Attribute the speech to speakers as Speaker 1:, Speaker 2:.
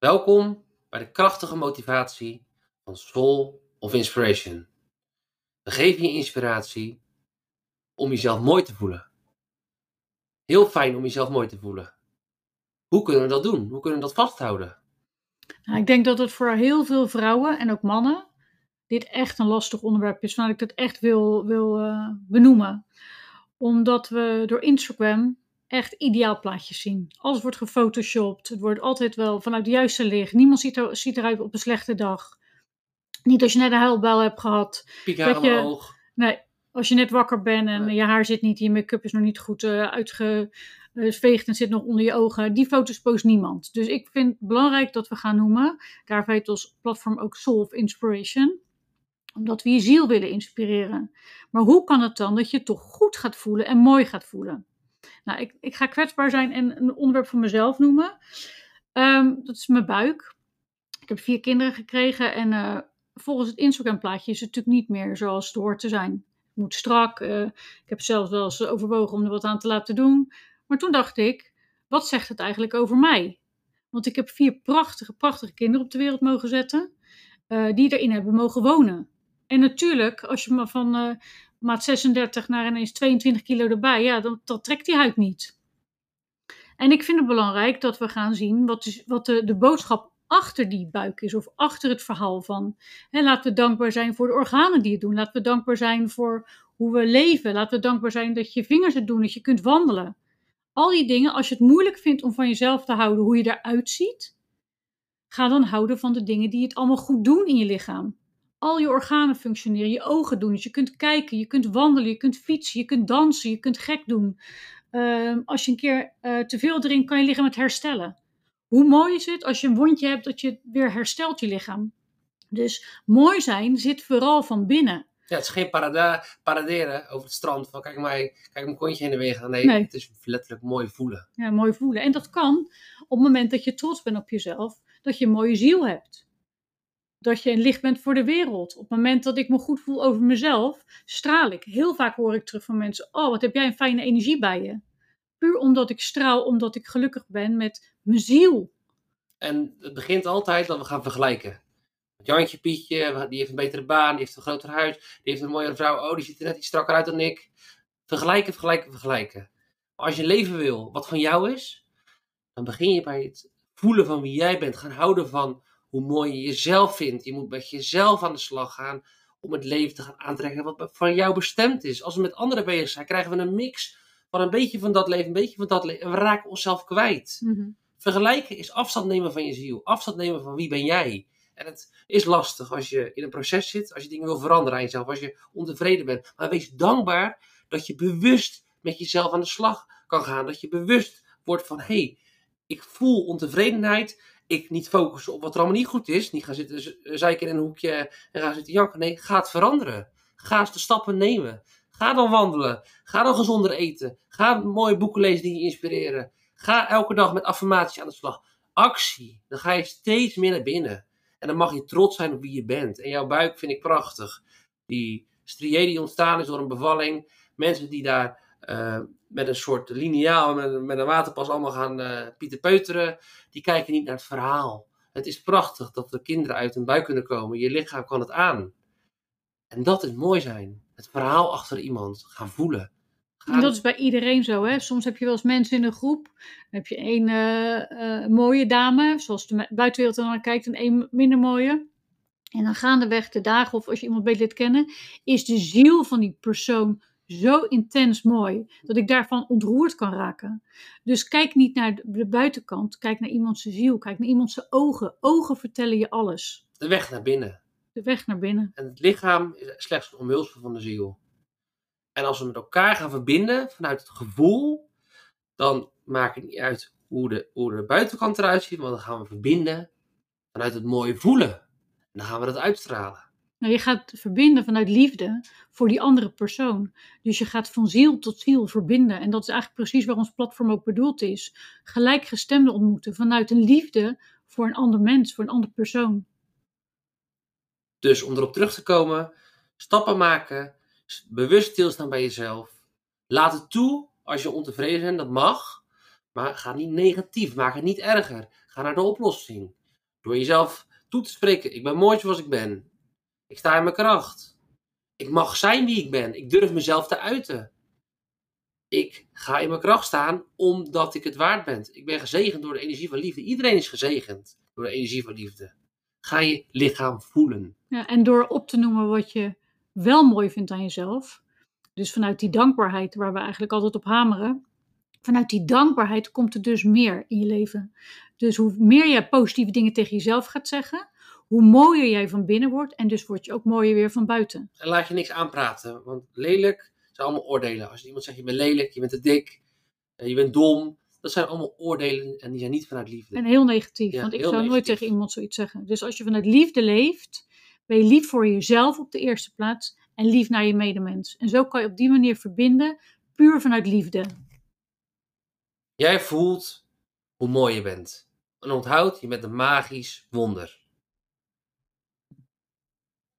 Speaker 1: Welkom bij de krachtige motivatie van Soul of Inspiration. We geven je inspiratie om jezelf mooi te voelen. Heel fijn om jezelf mooi te voelen. Hoe kunnen we dat doen? Hoe kunnen we dat vasthouden?
Speaker 2: Nou, ik denk dat het voor heel veel vrouwen en ook mannen dit echt een lastig onderwerp is, waar ik dat echt wil, wil uh, benoemen. Omdat we door Instagram echt ideaal plaatjes zien. Alles wordt gefotoshopt. Het wordt altijd wel vanuit de juiste licht. Niemand ziet, er, ziet eruit op een slechte dag. Niet als je net een huilbel hebt gehad.
Speaker 1: Piek je, oog.
Speaker 2: Nee, als je net wakker bent en je haar zit niet, je make-up is nog niet goed uh, uitgeveegd en zit nog onder je ogen. Die foto's post niemand. Dus ik vind het belangrijk dat we gaan noemen. Daarvoor heet ons platform ook Soul of Inspiration omdat we je ziel willen inspireren. Maar hoe kan het dan dat je het toch goed gaat voelen en mooi gaat voelen? Nou, ik, ik ga kwetsbaar zijn en een onderwerp van mezelf noemen. Ehm, dat is mijn buik. Ik heb vier kinderen gekregen en uh, volgens het Instagram-plaatje is het natuurlijk niet meer zoals het hoort te zijn. Het moet strak. Uh, ik heb zelfs wel eens overwogen om er wat aan te laten doen. Maar toen dacht ik, wat zegt het eigenlijk over mij? Want ik heb vier prachtige, prachtige kinderen op de wereld mogen zetten, uh, die erin hebben mogen wonen. En natuurlijk, als je maar van uh, maat 36 naar ineens 22 kilo erbij, ja, dan, dan trekt die huid niet. En ik vind het belangrijk dat we gaan zien wat, is, wat de, de boodschap achter die buik is, of achter het verhaal van. En laten we dankbaar zijn voor de organen die het doen. Laten we dankbaar zijn voor hoe we leven. Laten we dankbaar zijn dat je vingers het doen, dat je kunt wandelen. Al die dingen, als je het moeilijk vindt om van jezelf te houden hoe je eruit ziet, ga dan houden van de dingen die het allemaal goed doen in je lichaam al je organen functioneren, je ogen doen. Dus je kunt kijken, je kunt wandelen, je kunt fietsen, je kunt dansen, je kunt gek doen. Ehm, als je een keer uh, te veel drinkt, kan je lichaam het herstellen. Hoe mooi is het als je een wondje hebt dat je weer herstelt je lichaam? Dus mooi zijn zit vooral van binnen.
Speaker 1: Ja, het is geen parada paraderen over het strand van kijk mij, kijk mijn kontje en weer gaan. Nee, nee, het is letterlijk mooi voelen.
Speaker 2: Ja, mooi voelen. En dat kan op het moment dat je trots bent op jezelf, dat je een mooie ziel hebt dat je een licht bent voor de wereld. Op het moment dat ik me goed voel over mezelf, straal ik. Heel vaak hoor ik terug van mensen: Oh, wat heb jij een fijne energie bij je? Puur omdat ik straal, omdat ik gelukkig ben met mijn ziel.
Speaker 1: En het begint altijd dat we gaan vergelijken. Jantje Pietje, die heeft een betere baan, die heeft een groter huis, die heeft een mooiere vrouw. Oh, die ziet er net iets strakker uit dan ik. Vergelijken, vergelijken, vergelijken. Als je leven wil wat van jou is, dan begin je bij het voelen van wie jij bent. Gaan houden van hoe mooi je jezelf vindt. Je moet met jezelf aan de slag gaan om het leven te gaan aantrekken wat van jou bestemd is. Als we met anderen bezig zijn, krijgen we een mix van een beetje van dat leven, een beetje van dat leven. En we raken onszelf kwijt.
Speaker 2: Mm
Speaker 1: Vergelijken is afstand nemen van je ziel. Afstand nemen van wie ben jij. En het is lastig als je in een proces zit, als je dingen wil veranderen aan jezelf, als je ontevreden bent. Maar wees dankbaar dat je bewust met jezelf aan de slag kan gaan. Dat je bewust wordt van, hé, hey, ik voel ontevredenheid ik niet focussen op wat er allemaal niet goed is. Niet gaan zitten zeiken in een hoekje en gaan zitten janken. Nee, ga het veranderen. Ga eens de stappen nemen. Ga dan wandelen. Ga dan gezonder eten. Ga mooie boeken lezen die je inspireren. Ga elke dag met affirmaties aan de slag. Actie. Dan ga je steeds meer naar binnen. En dan mag je trots zijn op wie je bent. En jouw buik vind ik prachtig. Die striën die ontstaan is door een bevalling. Mensen die daar met een soort liniaal, met, met een waterpas allemaal gaan uh, pieterpeuteren. Die kijken niet naar het verhaal. Het is prachtig dat de kinderen uit hun buik kunnen komen. Je lichaam kan het aan. En dat is mooi zijn. Het verhaal achter iemand gaan voelen.
Speaker 2: Dat is bij iedereen zo. Hè? Soms heb je wel eens mensen in een groep. Dan heb je één uh, mooie dame, zoals de buitenwereld er naar kijkt, en één minder mooie. En dan gaandeweg de dagen, of als je iemand beter leert kennen, is de ziel van die persoon zo intens mooi dat ik daarvan ontroerd kan raken. Dus kijk niet naar de buitenkant, kijk naar iemands ziel, kijk naar iemands ogen. Ogen vertellen je alles.
Speaker 1: De weg naar binnen.
Speaker 2: De weg naar binnen.
Speaker 1: En het lichaam is slechts een omhulsel van de ziel. En als we met elkaar gaan verbinden vanuit het gevoel, dan maakt het niet uit hoe de, hoe de buitenkant eruit ziet, want dan gaan we verbinden vanuit het mooie voelen. En dan gaan we dat uitstralen.
Speaker 2: Nou, je gaat verbinden vanuit liefde voor die andere persoon. Dus je gaat van ziel tot ziel verbinden. En dat is eigenlijk precies waar ons platform ook bedoeld is. Gelijkgestemden ontmoeten vanuit een liefde voor een ander mens, voor een andere persoon.
Speaker 1: Dus om erop terug te komen, stappen maken, bewust stilstaan bij jezelf. Laat het toe als je ontevreden bent, dat mag. Maar ga niet negatief, maak het niet erger. Ga naar de oplossing. Door jezelf toe te spreken. Ik ben mooi zoals ik ben. Ik sta in mijn kracht. Ik mag zijn wie ik ben. Ik durf mezelf te uiten. Ik ga in mijn kracht staan omdat ik het waard ben. Ik ben gezegend door de energie van liefde. Iedereen is gezegend door de energie van liefde. Ga je lichaam voelen.
Speaker 2: Ja, en door op te noemen wat je wel mooi vindt aan jezelf. Dus vanuit die dankbaarheid waar we eigenlijk altijd op hameren. Vanuit die dankbaarheid komt er dus meer in je leven. Dus hoe meer je positieve dingen tegen jezelf gaat zeggen, hoe mooier jij van binnen wordt. En dus word je ook mooier weer van buiten.
Speaker 1: En laat je niks aanpraten. Want lelijk zijn allemaal oordelen. Als iemand zegt je bent lelijk, je bent te dik, eh, je bent dom. Dat zijn allemaal oordelen en die zijn niet vanuit liefde.
Speaker 2: En heel negatief,
Speaker 1: Ja,
Speaker 2: want ik zou nooit tegen iemand zoiets zeggen. Dus als je vanuit liefde leeft, ben je lief voor jezelf op de eerste plaats en lief naar je medemens. En zo kan je op die manier verbinden, puur vanuit liefde.
Speaker 1: Jij voelt hoe mooi je bent. En onthoud, je bent een magisch wonder.